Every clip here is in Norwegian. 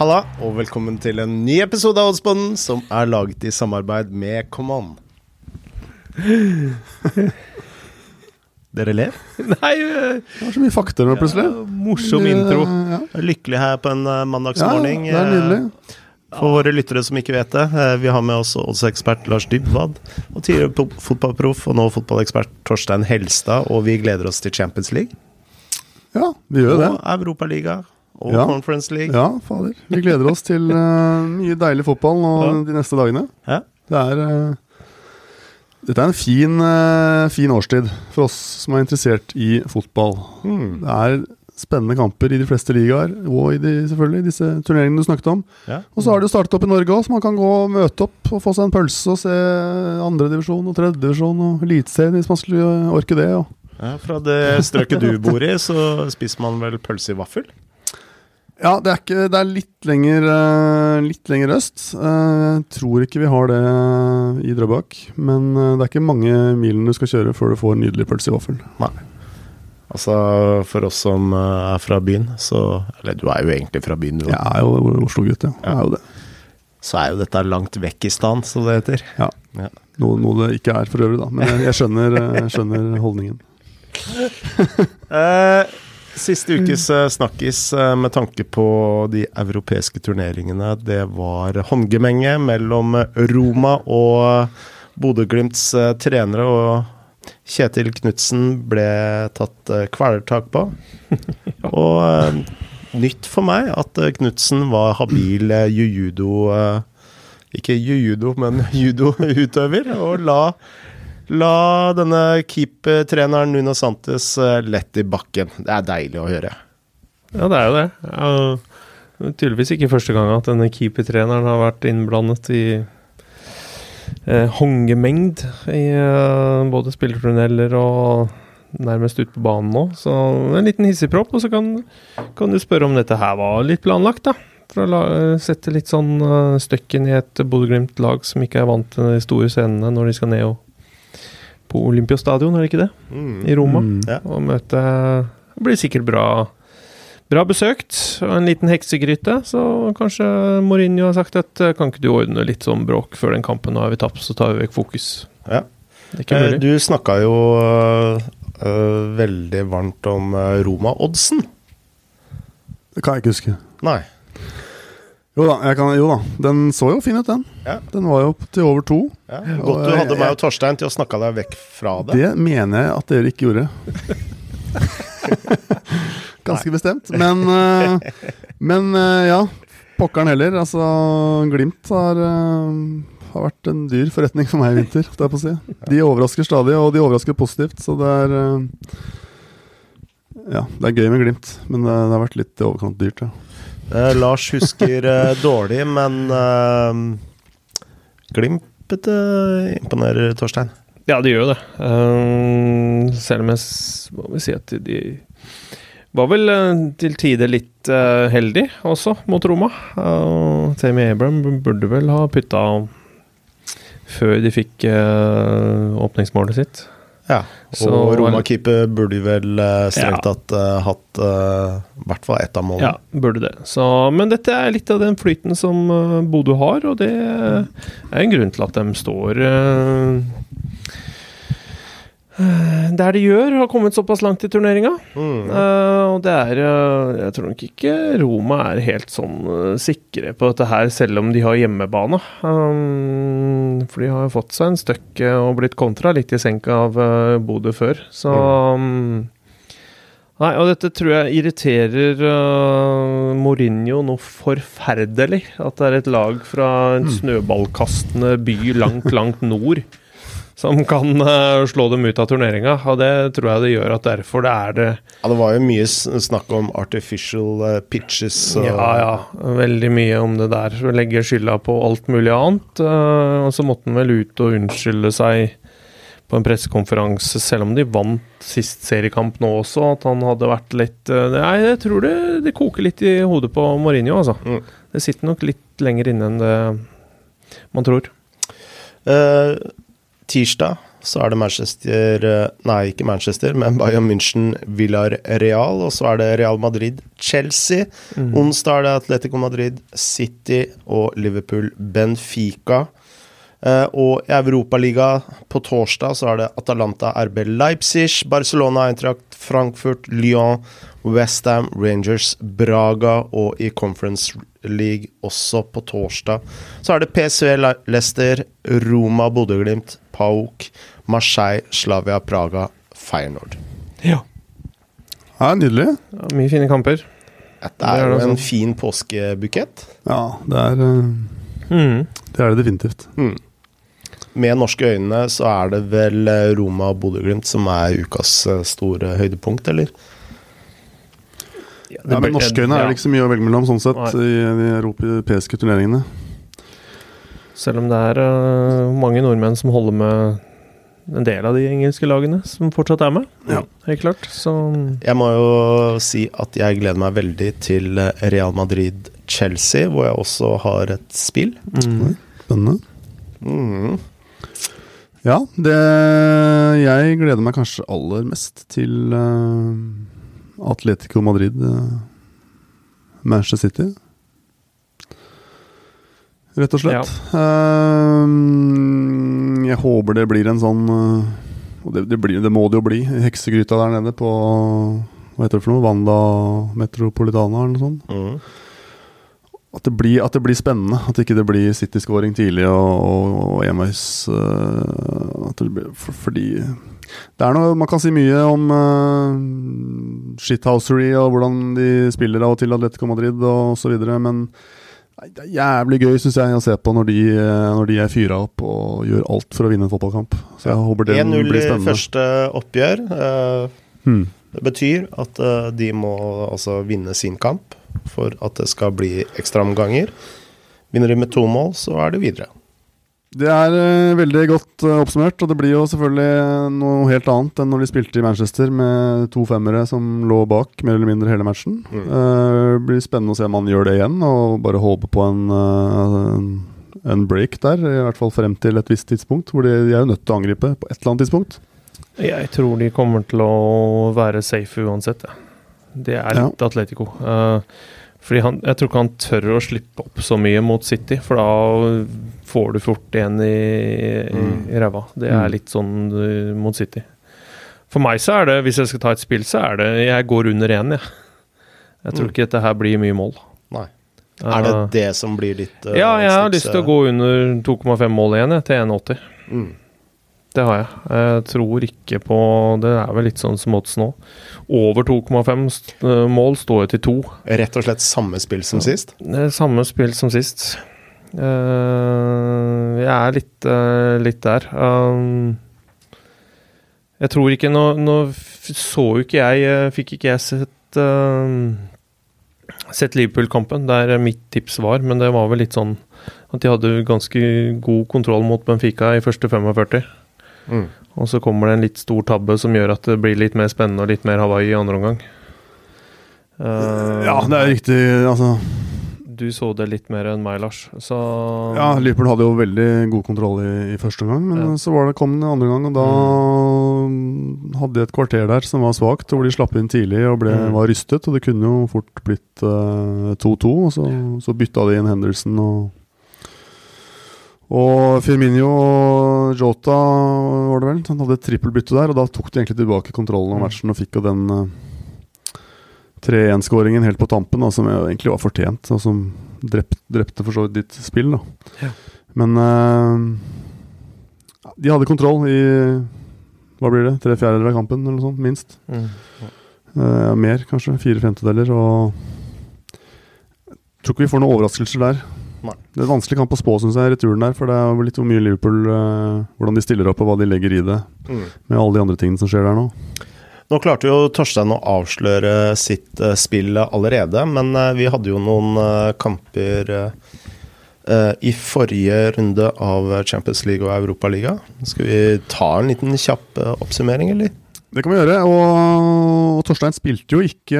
Halla, og velkommen til en ny episode av Oddsbonden, som er laget i samarbeid med Command. Dere ler? Nei, Det var så mye fakta nå, plutselig. morsom Det- intro. Ja, Lykkelig her på en mandagsmorgen. ja det er nydelig. Eh, For våre lyttere som ikke vet det, eh, vi har med oss oddsekspert Lars Dybwad, og tidligere fotballproff og nå fotballekspert Torstein Helstad, og vi gleder oss til Champions League. Ja, vi gjør det. Og Europaliga. Og Ja. Conference League. Ja, fader. Vi gleder oss til uh, mye deilig fotball nå Ja. de neste dagene. Ja. Det er uh, Dette er en fin, uh, fin årstid for oss som er interessert i fotball. Mm. Det er spennende kamper i de fleste ligaer, og i de, selvfølgelig disse turneringene du snakket om. Ja. Og så har det startet opp i Norge òg, så man kan gå og møte opp og få seg en pølse og se andredivisjon og tredjedivisjon og Eliteserien hvis man skulle orke det. Og. Ja, fra det strøket du bor i, så spiser man vel pølse i vaffel? Ja, det er, ikke, det er litt, lenger, eh, litt lenger øst. Eh, Jeg tror ikke vi har det i Drøbak. Men eh, det er ikke mange milene du skal kjøre før du får nydelig pølse i vaffel. Altså, for oss som eh, er fra byen, så Eller du er jo egentlig fra byen, du Jeg er jo Oslo-gutt, ja. Jeg er jo det. Så er jo dette langt vekk i stand, som det heter. Ja. Ja. Noe, noe det ikke er for øvrig, da. Men jeg, skjønner, eh, jeg skjønner holdningen. Eh, siste ukes eh, snakkis eh, med tanke på de europeiske turneringene, det var håndgemenge mellom Roma og Bodø-Glimts eh, trenere. Og Kjetil Knutsen ble tatt kvelertak på. og nytt for meg at Knutsen var habil jujudo Ikke jujudo, men judoutøver, og la La denne keep-treneren Nuno Santos eh, lett i bakken. Det er deilig å høre. Ja, det er jo det. Det tydeligvis ikke første gang at denne keepertreneren har vært innblandet i eh, hongemengd i eh, både spillertunneler og nærmest ute på banen nå. Så en liten hissigpropp, og så kan, kan du spørre om dette her var litt planlagt, da. For å la, sette litt sånn uh, støkken i et Bodø-Glimt-lag som ikke er vant til de store scenene når de skal ned og på Olympiastadion, er det ikke det? I Roma. Mm. Ja. Og møte blir sikkert bra Bra besøkt, og en liten heksegryte. Så kanskje Mourinho har sagt at eh, kan ikke du ordne litt sånn bråk før den kampen, nå har vi tapt, så tar vi vekk fokus. Ja. Det er ikke Eh, mulig. Du snakka jo uh, veldig varmt om Roma-oddsen. Det kan jeg ikke huske. Nei. Jo da, jeg kan, jo da. Den så jo fin ut, den. Ja. Den var jo til over to. Ja. Godt du hadde eh, meg og Torstein til å snakke deg vekk fra det. Det mener jeg at dere ikke gjorde. Ganske bestemt. Men, eh, men eh, ja, pokkeren heller. Altså, Glimt har, eh, har vært en dyr forretning for meg i vinter. si. De overrasker stadig, og de overrasker positivt. Så det er eh, Ja, det er gøy med Glimt, men det, det har vært litt i overkant dyrt, ja. Eh, Lars husker uh, dårlig, men uh, Glimt imponerer Torstein. Ja, de gjør jo det. Selv om jeg må vi si at de var vel til tider litt uh, heldig også mot Roma. Uh, Tammy Abram burde vel ha putta før de fikk uh, åpningsmålet sitt. Ja. Så- og Roma-keeper burde vel uh, strengt Ja. tatt eh, hatt eh, i hvert fall ett av målene. Ja, burde det. Så, men dette er litt av den flyten som Bodø har, og det er en grunn til at de står uh, der de gjør, har kommet såpass langt i turneringa. Mm. Uh, og det er uh, Jeg tror nok ikke Roma er helt sånn uh, sikre på dette her, selv om de har hjemmebane. Um, for de har jo fått seg en støkk og blitt kontra litt i senk av Bodø før. Så um, Nei, og dette tror jeg irriterer uh, Mourinho noe forferdelig. At det er et lag fra en snøballkastende by langt, langt nord som kan uh, slå dem ut av turneringa. Og det tror jeg det gjør at derfor det er det Ja, det var jo mye snakk om artificial uh, pitches. Og, Ja, ja. Veldig mye om det der. Legge skylda på alt mulig annet. uh, og så måtte han vel ut og unnskylde seg på en pressekonferanse, selv om de vant sist seriekamp nå også, at han hadde vært litt uh, Nei, jeg tror det, det koker litt i hodet på Mourinho, altså. Mm. Det sitter nok litt lenger inne enn det man tror. Eh, tirsdag Så er det Manchester eh, Nei, ikke Manchester, men Bayern München Villarreal. Og så er det Real Madrid Chelsea. Mm. Onsdag er det Atletico Madrid City og Liverpool Benfica. Uh, og i Europaliga på torsdag så er det Atalanta RB Leipzig, Barcelona Eintracht Frankfurt, Lyon, Westham Rangers Braga. Og i Conference League også på torsdag så er det PSV Leicester, Roma Bodø-Glimt, Pauk, Marseille, Slavia Praga, Feyenoord. Ja. Ja, nydelig. ja. Mye fine kamper. Det er jo en fin påskebukett. Ja, det er, eh, Mm. det er det definitivt. Mm. Med norske øyne så er det vel eh, Roma og Bodø-Glimt som er ukas eh, store høydepunkt, eller? Ja, men norske øyne er det ikke så mye å velge mellom, sånn sett, Nei. i de europeiske turneringene. Selv om det er øh, mange nordmenn som holder med en del av de engelske lagene som fortsatt er med. Ja. Helt klart. Så Jeg må jo si at jeg gleder meg veldig til eh, Real Madrid-Chelsea, hvor jeg også har et spill. mm. Spennende. Mm. Ja, det Jeg gleder meg kanskje aller mest til eh, Atletico Madrid, eh, Manchester City. Rett og slett. Ja. jeg håper det blir en sånn eh, Og det, det, blir, det må det jo bli. Heksegryta der nede på Hva heter det for noe? Wanda Metropolitana eller noe sånt. Mm. At det, blir, at det blir spennende. At ikke det blir City-scoring tidlig og, og, og enveis. For, fordi det er noe, Man kan si mye om uh, shithousery og hvordan de spiller av og til Atletico Madrid og osv., men det er jævlig gøy synes jeg å se på når de, eh, når de er fyra opp og gjør alt for å vinne en fotballkamp. Så jeg håper det blir spennende. 1-0 blir i første oppgjør. Uh, Hmm. Det betyr at uh, de må altså vinne sin kamp for at det skal bli ekstraomganger. Vinner de med to mål, så er det videre. Det er uh, veldig godt uh, oppsummert, og det blir jo selvfølgelig noe helt annet enn når de spilte i Manchester med to femmere som lå bak mer eller mindre hele matchen. Mm. Uh, det blir spennende å se om han gjør det igjen, og bare håpe på en, eh, en, break der. I hvert fall frem til et visst tidspunkt, hvor de, de er jo nødt til å angripe på et eller annet tidspunkt. Jeg tror de kommer til å være safe uansett. Ja. Det er litt Atletico. Eh, fordi han, Jeg tror ikke han tør å slippe opp så mye mot City, for da får du fort en i, i, Mm. i ræva. Det er Mm. litt sånn uh, mot City. For meg så er det, hvis jeg skal ta et spill, så er det Jeg går under én, jeg. Jeg tror Mm. ikke dette her blir mye mål. Nei. Er det Eh, det som blir ditt uh, Ja, jeg har lyst til å gå under 2,5 mål igjen, jeg, til 1,80. mm. Det har jeg. Jeg tror ikke på Det er vel litt sånn som odds nå. Over 2,5 eh, mål står jo til 2. Rett og slett samme spill som sist? Det er samme spill som sist. Eh, jeg er litt, eh, litt der. Jeg tror ikke Nå, nå så jo ikke jeg Fikk ikke jeg sett Sett Liverpool-kampen, der mitt tips var, men det var vel litt sånn at de hadde ganske god kontroll mot Benfica i første 45. Mm. Og så kommer det en litt stor tabbe som gjør at det blir litt mer spennende og litt mer Hawaii i andre omgang. Uh, Ja, det er riktig. Altså, Du så det litt mer enn meg, Lars. Så ja, Liverpool hadde jo veldig god kontroll i, i første omgang, men Ja. så var det, kom den andre gang, og da hadde de et kvarter der som var svakt, hvor de slapp inn tidlig og ble, Mm. var rystet. Og det kunne jo fort blitt eh, 2-2, og så, så bytta de inn Henderson og og Firmino og Jota var det vel. Han hadde et trippelbytte der, og da tok de egentlig tilbake kontrollen av Mm. matchen og fikk jo den eh, 3-1-skåringen helt på tampen, da, som egentlig var fortjent, og som drept, drepte for så vidt ditt spill. Da. Ja. Men uh, de hadde kontroll i hva blir det, tre fjerdedeler av kampen, eller noe sånt, minst. mm. Eh, mer, kanskje. Fire femtedeler. Og jeg tror ikke vi får noen overraskelser der. Nei. Det er vanskelig kamp å spå, syns jeg, returen der. For det er litt hvor mye Liverpool uh, Hvordan de stiller opp, og hva de legger i det. Mm. Med alle de andre tingene som skjer der nå. Nå klarte jo Torstein å avsløre sitt uh, spill allerede, men uh, vi hadde jo noen kamper i forrige runde av Champions League og Europaliga. Skal vi ta en liten kjapp oppsummering, eller? Det kan vi gjøre. Og, Torstein spilte jo ikke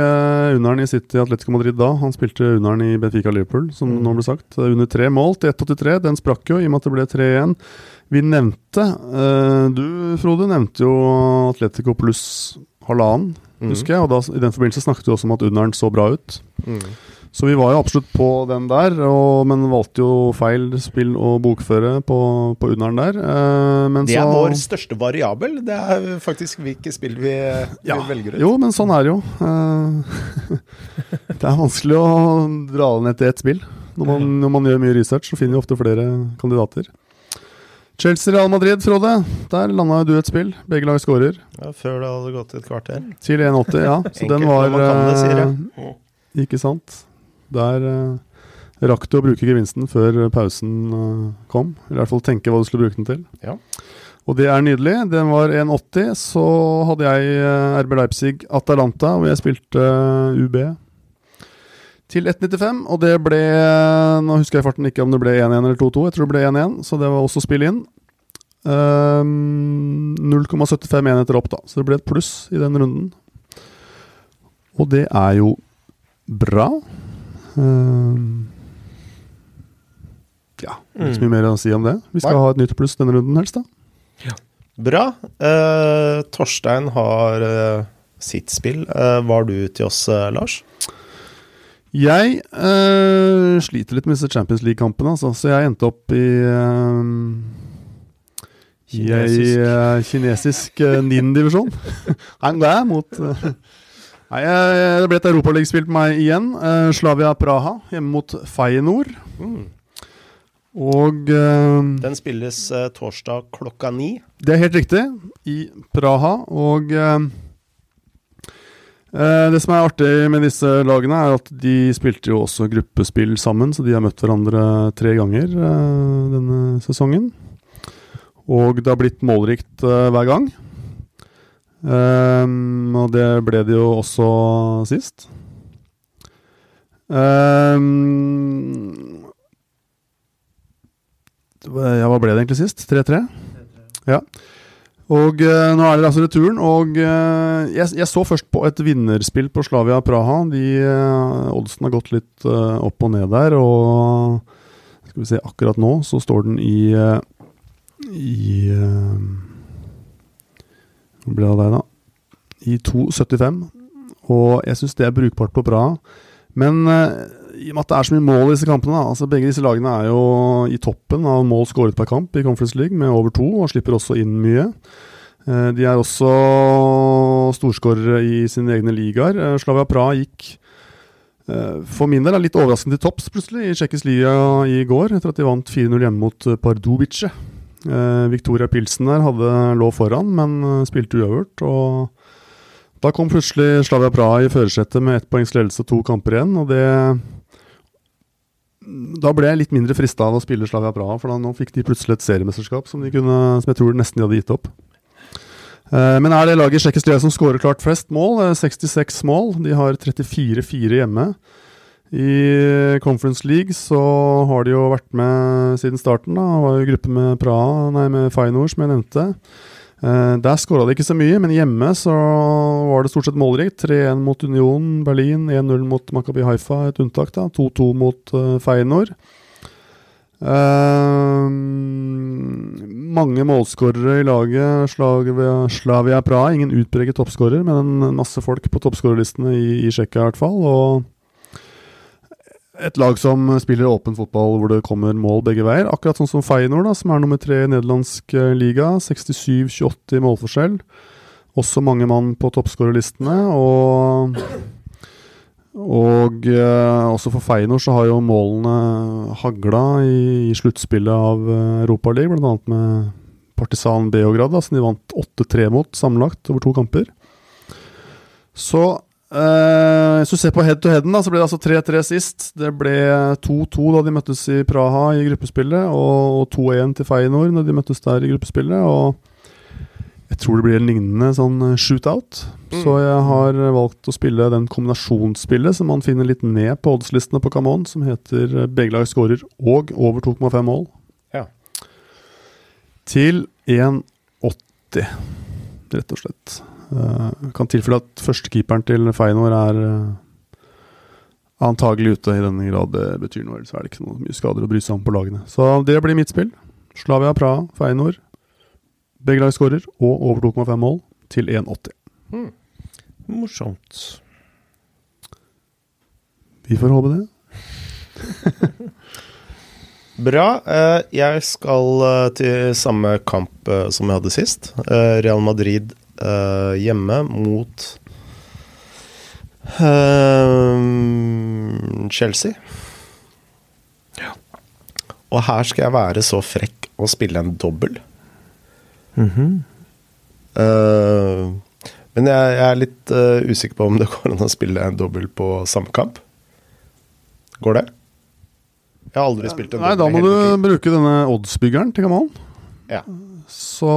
under'n i City Atletico Madrid da. Han spilte under'n i Benfica Liverpool, som Mm. nå ble sagt. Under tre mål til 1,83. Den sprakk jo, i og med at det ble 3-1. Vi nevnte eh, Du, Frode, nevnte jo Atletico pluss halvannen, Mm. husker jeg. Og da, i den forbindelse snakket vi også om at under'n så bra ut. Mm. Så vi var jo absolutt på den der, og, men valgte jo feil spill å bokføre på, på under'n der. Eh, men Det er så- vår største variabel. Det er faktisk hvilke spill vi, vi velger ut. Jo, men sånn er det jo. Eh, det er vanskelig å dra det ned til ett spill. Når man, når man gjør mye research, så finner vi ofte flere kandidater. Chelsea-Real Madrid, Frode. Der landa du et spill. Begge lag skårer. Ja, før det hadde gått et kvarter. Til 1,80, ja. Så Enkelt den var man kan det, sier jeg. eh, Ikke sant. Der eh, rakk du å bruke gevinsten før pausen eh, kom. Eller i hvert fall tenke hva du skulle bruke den til. Ja. Og det er nydelig. Den var 1,80. Så hadde jeg eh, RB Leipzig Atalanta, og jeg spilte UB til 1,95. Og det ble Nå husker jeg farten ikke om det ble 1-1 eller 2-2. Jeg tror det ble 1-1, så det var også spill inn. Um, 0,75 enheter opp, da. Så det ble et pluss i den runden. Og det er jo bra. Ehm, ja, ikke så mye mer å si om det. Vi skal ha et nytt pluss denne runden helst, da. Bra. Eh, Torstein har eh, sitt spill. Eh, var du til oss, eh, Lars? Jeg eh, sliter litt med disse Champions League-kampene, altså, så jeg endte opp i Kinesisk. i Kinesisk. eh, nin-divisjon. Nei, mot eh, Nei, eh, Det ble et europaligaspill på meg igjen. Uh, Slavia Praha hjemme mot Feyenoord. Mm. Og uh, Den spilles uh, torsdag klokka ni. Det er helt riktig. I Praha. Og det som er artig med disse lagene, er at de spilte jo også gruppespill sammen, så de har møtt hverandre tre ganger denne sesongen. Og det har blitt målrikt hver gang. Ehm, og det ble det jo også sist. Um, ja, hva ble det egentlig sist? 3-3? Ja. Og uh, nå er det altså returen, og uh, jeg, jeg så først på et vinnerspill på Slavia Praha. De uh, Oddsen har gått litt opp og ned der, og skal vi se, akkurat nå så står den i i Hvor ble det av deg, da? I 2,75. Og jeg syns det er brukbart på bra. Men eh, i og med at det er så mye mål i disse kampene da, altså Begge disse lagene er jo i toppen av mål skåret per kamp i Conference League, med over to, og slipper også inn mye. Eh, De er også storskårere i sine egne ligaer. Eh, Slavia Praha gikk for min del er litt overraskende til topps plutselig i Tsjekkisk liga i går, etter at de vant 4-0 hjemme mot Pardubice. Eh, Victoria Pilsen der hadde lå foran, men eh, spilte uavgjort. Og da kom plutselig Slavia Praha i førersetet med ett poengs ledelse og to kamper igjen. Og det Da ble jeg litt mindre frista av å spille Slavia Praha, for da nå fikk de plutselig et seriemesterskap som, kunne, som jeg tror nesten de hadde gitt opp. Eh, Men er det laget i Tsjekkisk som skårer klart flest mål? Eh, 66 mål. De har 34-4 hjemme. I Conference League så har de jo vært med siden starten. da Var jo i gruppe med Praha, nei med Feyenoord, som jeg nevnte. Eh, der skåra de ikke så mye, men hjemme så var det stort sett målrikt. 3-1 mot Union Berlin, 1-0 mot Makabi Haifa, et unntak. da 2-2 mot uh, Feyenoord. Eh, mange målskårere i laget. Slavia, Slavia Praha. Ingen utpreget toppskårer, men en masse folk på toppskårerlistene i, i Tsjekkia i hvert fall. Og et lag som spiller åpen fotball hvor det kommer mål begge veier. Akkurat sånn som Feyenoord, da, som er nummer tre i nederlandsk eh, liga. 67-28 i målforskjell. Også mange mann på toppskårerlistene. Og, og eh, også for Feyenoord så har jo målene hagla i, i sluttspillet av uh, Europaligaen, bl.a. med Partisan Beograd, da, som de vant 8-3 mot sammenlagt over to kamper. Så eh, hvis du ser på head-to-headen, så ble det altså 3-3 sist. Det ble 2-2 da de møttes i Praha i gruppespillet, og 2-1 til Feyenoord når de møttes der i gruppespillet. Og jeg tror det blir en lignende sånn shootout. shootout. Så jeg har eh, valgt å spille den kombinasjonsspillet som man finner litt ned på oddslistene på Camon, som heter eh, begge lag skårer og over 2,5 mål. Ja. Til 1,80, rett og slett. Uh, kan tilfelle at førstekeeperen til Feinor er uh, antagelig ute, i denne grad det betyr noe. Ellers er det ikke noe mye skader å bry seg om på lagene. Så det blir mitt spill. Slavia Praha, Feinor. Begge lag skårer, og over 2,5 mål til 1,80. Mm. Morsomt. Vi får håpe det. Bra. Eh, jeg skal til samme kamp som jeg hadde sist. Real Madrid hjemme mot Chelsea. Ja. Og her skal jeg være så frekk å spille en dobbel. Mm -hmm. men jeg, jeg, er litt usikker på om det går an å spille en dobbel på samme kamp. Går det? Jeg har aldri spilt en Nei, da må du bruke denne oddsbyggeren til Kamal. Ja. Så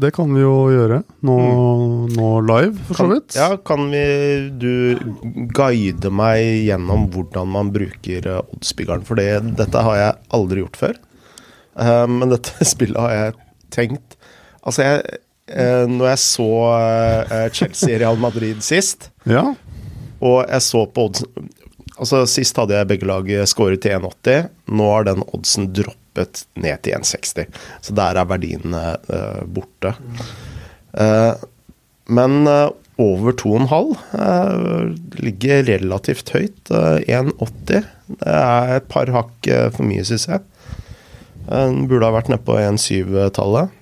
det kan vi jo gjøre nå, mm. nå live, for så vidt. Ja, kan vi du guide meg gjennom hvordan man bruker uh, oddsbyggeren? For dette har jeg aldri gjort før. Uh, men dette spillet har jeg tenkt Altså, jeg, uh, når jeg så Chelsea-Real Madrid sist, ja. og jeg så på odds Altså, Sist hadde jeg begge lag skåret til 1,80. Nå har den oddsen droppet ned til 1,60. Så der er verdiene uh, borte. Uh, men uh, over 2,5 ligger relativt høyt. 1,80. Det er et par hakk for mye, syns jeg. Den burde ha vært nede på 1,7-tallet.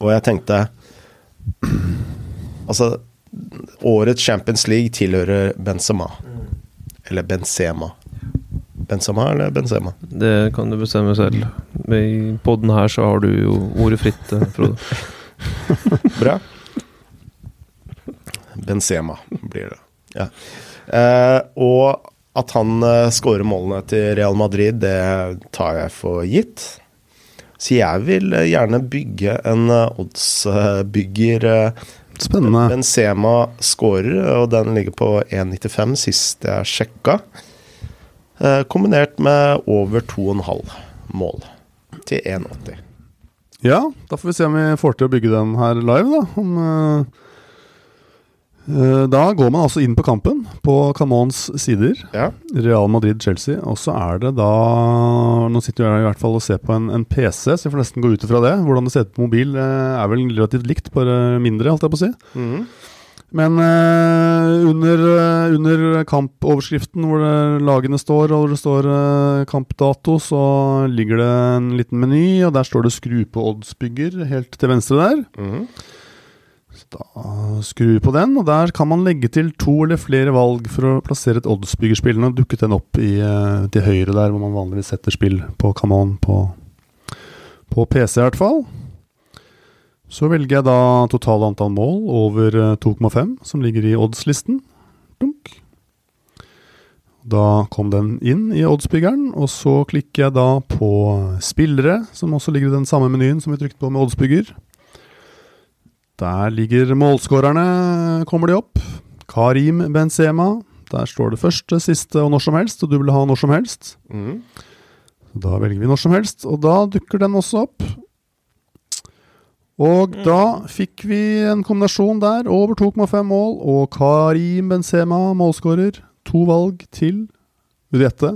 og jeg tenkte Altså årets Champions League tilhører Benzema. Eller Benzema. Benzema eller Benzema? Det kan du bestemme selv. I poden her så har du jo ordet fritt, eh, Frode. Bra. Benzema blir det. Ja. Eh, og at han eh, skårer målene til Real Madrid, det tar jeg for gitt. Så jeg vil eh, gjerne bygge en eh, oddsbygger Spennende. Benzema skårer, og den ligger på 1,95 sist jeg sjekka. Eh, kombinert med over 2,5 mål til 1,80. Ja, da får vi se om vi får til å bygge den her live, da. Om, uh, uh, da går man altså inn på kampen på Camons sider. Ja. Real Madrid-Chelsea. Og så er det da Nå sitter jeg i hvert fall og ser på en, en PC, så jeg får nesten gå ut ifra det. Hvordan det ser ut på mobil er vel relativt likt, bare mindre, holdt jeg på å si. Mm. Men uh, under, uh, under, kampoverskriften hvor lagene står, og hvor det står uh, kampdato, så ligger det en liten meny, og der står det 'skru på oddsbygger' helt til venstre der. Mm. Så da skrur vi på den, og der kan man legge til to eller flere valg for å plassere et oddsbyggerspill. Nå dukket den opp i, til høyre der, hvor man vanligvis setter spill på Camon på, på PC, i hvert fall. Så velger jeg da totale antall mål over 2,5, eh, som ligger i oddslisten. Dunk. Da kom den inn i oddsbyggeren, og så klikker jeg da på spillere, som også ligger i den samme menyen som vi trykte på med oddsbygger. Der ligger målskårerne, kommer de opp. Karim Benzema. Der står det første, siste og når som helst, og du vil ha når som helst. Mm. Da velger vi når som helst, og da dukker den også opp. Og mm. da fikk vi en kombinasjon der. Over 2,5 mål. Og Karim Benzema, målskårer. To valg til Vil du gjette?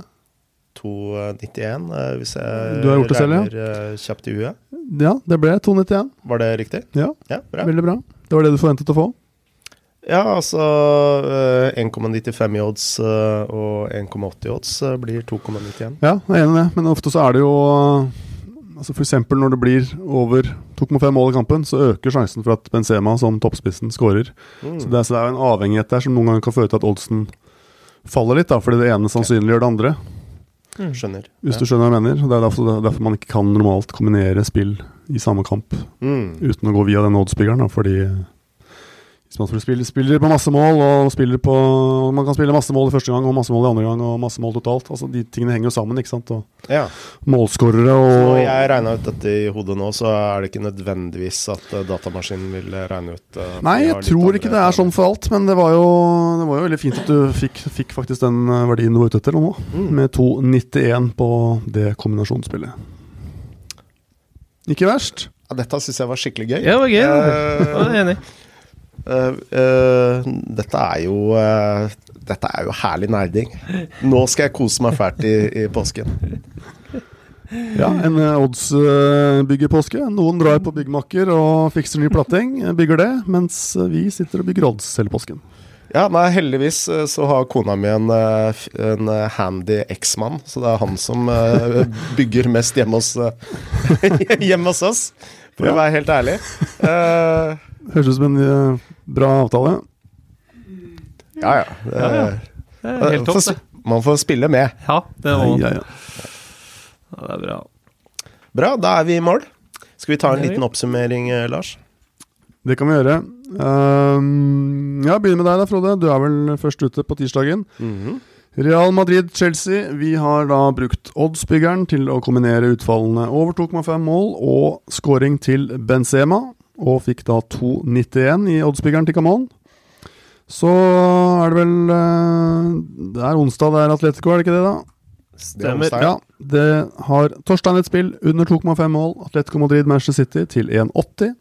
2,91, eh, hvis jeg du har gjort det selv, ja. Eh, kjapt i huet. Ja, det ble 2,91. Var det riktig? Ja, ja bra. veldig bra. Det var det du forventet å få? Ja, altså 1,95 eh, i odds og 1,80 i odds blir 2,91. Ja, jeg er enig i det, men ofte så er det jo altså F.eks. når det blir over 2,5 mål i kampen, så øker sjansen for at Benzema som toppspissen skårer. Mm. Så, det, så det er en avhengighet der som noen ganger kan føre til at oddsen faller litt, da, fordi det ene sannsynliggjør det andre. Mm. Skjønner. Hvis du skjønner hva jeg mener. Det er derfor, derfor, man ikke kan normalt kombinere spill i samme kamp mm. uten å gå via den oddsbyggeren, fordi hvis man spiller, spiller på masse mål, og spiller på Man kan spille masse mål i første gang og masse mål i andre gang og masse mål totalt. Altså De tingene henger jo sammen, ikke sant. Og ja. Målskårere og så Når jeg regna ut dette i hodet nå, så er det ikke nødvendigvis at uh, datamaskinen vil regne ut uh, Nei, jeg tror ikke det er sånn for alt, men det var jo, det var jo veldig fint at du fikk, fikk faktisk den eh, verdien du var ute etter nå, mm. med 2,91 på det kombinasjonsspillet. Ikke verst. Ja, dette syns jeg var skikkelig gøy. Ja, det var gøy. Eh, Jeg er enig. Eh, uh, dette er jo uh, Dette er jo herlig nerding. Nå skal jeg kose meg fælt i, i påsken. Ja, en oddsbyggerpåske. Noen drar på byggmakker og fikser ny platting, bygger det, mens vi sitter og bygger odds hele påsken. Ja, nei, heldigvis så har kona mi en, en handy eksmann, så det er han som bygger mest hjemme hos, hjemme hos oss, for å være helt ærlig. Eh, Høres ut som en eh, bra avtale. ja, ja. det- Ja, ja. Det er helt topp, det. Man får spille med. Ja, det, er var, ja, ja. ja, det er bra. Bra, da er vi i mål. Skal vi ta en liten oppsummering, eh, Lars? Det kan vi gjøre. Um, ja, Begynner med deg da, Frode. Du er vel først ute på tirsdagen. Real Madrid-Chelsea. Vi har da brukt oddsbyggeren til å kombinere utfallene over 2,5 mål og scoring til Benzema, og fikk da 2,91 i oddsbyggeren til Camon. Så er det vel eh, Det er onsdag det er Atletico, er det ikke det, da? Stemmer. Ja, det har Torstein et spill under 2,5 mål. Atletico Madrid Manchester City til 1,80.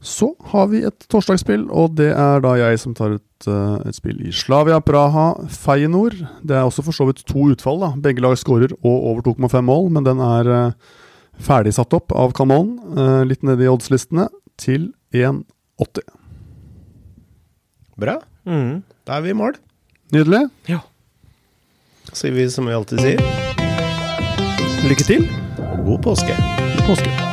Så har vi et torsdagsspill, og det er da jeg som tar ut eh, et spill i Slavia Praha Feyenoord. Det er også for så vidt to utfall. da Begge lag skårer og over 2,5 mål, men den er uh, ferdig satt opp av Kanon, eh, litt nede i oddslistene, til 1,80. Bra. Mm. Da er vi i mål. Nydelig. Ja. Sier vi som vi alltid sier. Lykke til. Og god påske. God Påske.